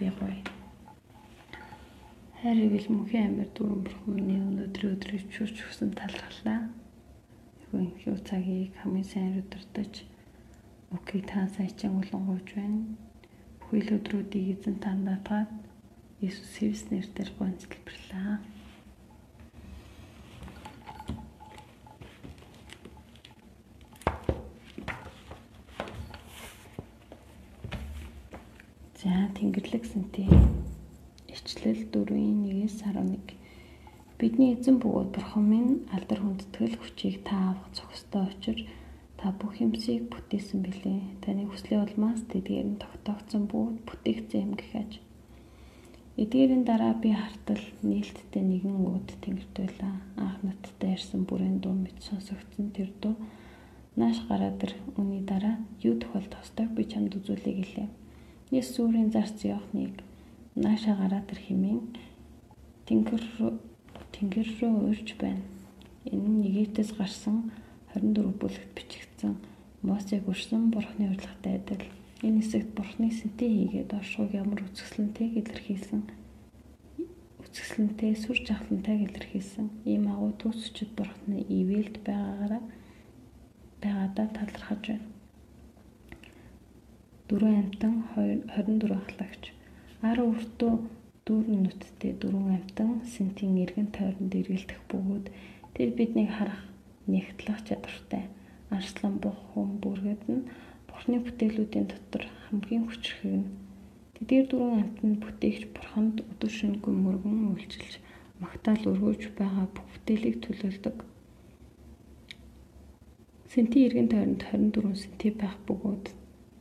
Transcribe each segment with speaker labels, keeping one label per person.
Speaker 1: би гоё. Хайр ивэл мөнхийн амьд дүрэн бурхан миний өнөөдрийн өдрийг чүрч өгсөн талархлаа. Юу их цагийг хамгийн сайн өдөртөж Окей та сайчин улангууж байна. Бүхэл өдрүүдийг эзэн танд даатгаад Иесус Христ нэрээр гонцлбэрлээ. За Тэнгэрлэг сэнтэй ичлэл 4-ийн 1-ээс 11 Бидний эзэн бөгөөд бурхан минь алдар хүндэтгэл хүчийг та авах зохистой учир та бүх юмсыг бүтээсэн билээ. Таны хүслийн улмаас тэдгээр нь тогтоогдсон бүгд бүтээгдсэн юм гэхэж. Эдгээрийн дараа би хартал нээлттэй нэгэн үүд тэнгэрт байлаа. Анх надтай ярьсан бүрэн дуу мэд сонсогдсон тэр дуу нааш гараад ир үүний дараа юу тохиол тостойг би чамд үзүүлээ гэлээ. Ես сүрийн зарц явахныг наашаа гараад ир химэн тэнгэр тэнгэр рүү урьж байна. Энэ нь Египтээс гарсан 24 бүлэгт бичигдсэн Мосег өрсөн бурхны урилгатай адил. Энэ хэсэгт бурхны сэнтээ хийгээд оршууг ямар үсгэлэнтэйг илэрхийлсэн үсгэлэнтэй сүр жавхлантайг илэрхийлсэн ийм агуу төсчд бурхны ивэлд байгаагаараа байгаадаа талархаж байна. Дөрвөн амтан 24 ахлагч 10 өртөө дүүрэн нүттэй дөрвөн амтан сентийн эргэн тойронд эргэлдэх бөгөөд тэр биднийг харах нэгтлэх чадвартай арслан бух хүн бүргэд нь бурхны бүтээлүүдийн дотор хамгийн хүчрхэг нь тэдгээр дөрвөн амтнд бүтээгч бурханд өдөр шөнөгүй мөргөн үйлчилж магтаал өргөж байгаа бүх бүтээлийг төлөөлдөг. Сэнти эргэн тойронд 24 сэнти байх бөгөөд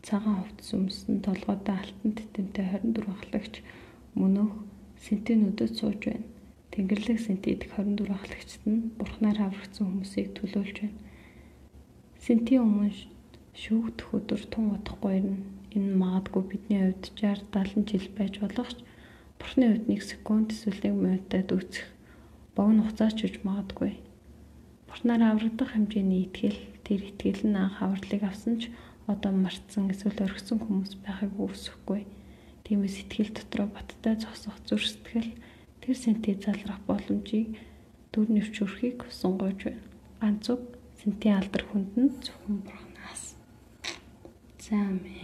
Speaker 1: цагаан хувцас өмсөн толгойдоо алтан титэмтэй 24 ахлагч мөнөөх сентинүүдэд сууж байна. Тэнгэрлэг сентид 24 ахлагчд нь бурхнаар аврагдсан хүмүүсийг төлөөлж байна. Сентийн өмнө шүүгдэх өдөр тун удахгүй ирнэ. Энэ магадгүй бидний хувьд 60 70 жил байж болох ч бурхны хувьд нэг секунд эсвэл нэг минутад үүсэх богино хугацаач үж магадгүй. Бурхнаар аврагдах хэмжээний итгэл тэр итгэл нь анх авралыг авсан ч одоо мартсан эсвэл орхисон хүмүүс байхыг үүсэхгүй. Тиймээс сэтгэл дотроо баттай зогсох зүр сэтгэл тэр сэнтээ залрах боломжийг дүр нэвчүрхийг сунгаж байна. Ганц үг сэнтийн алдар хүнд нь зөвхөн бурхнаас. За амин.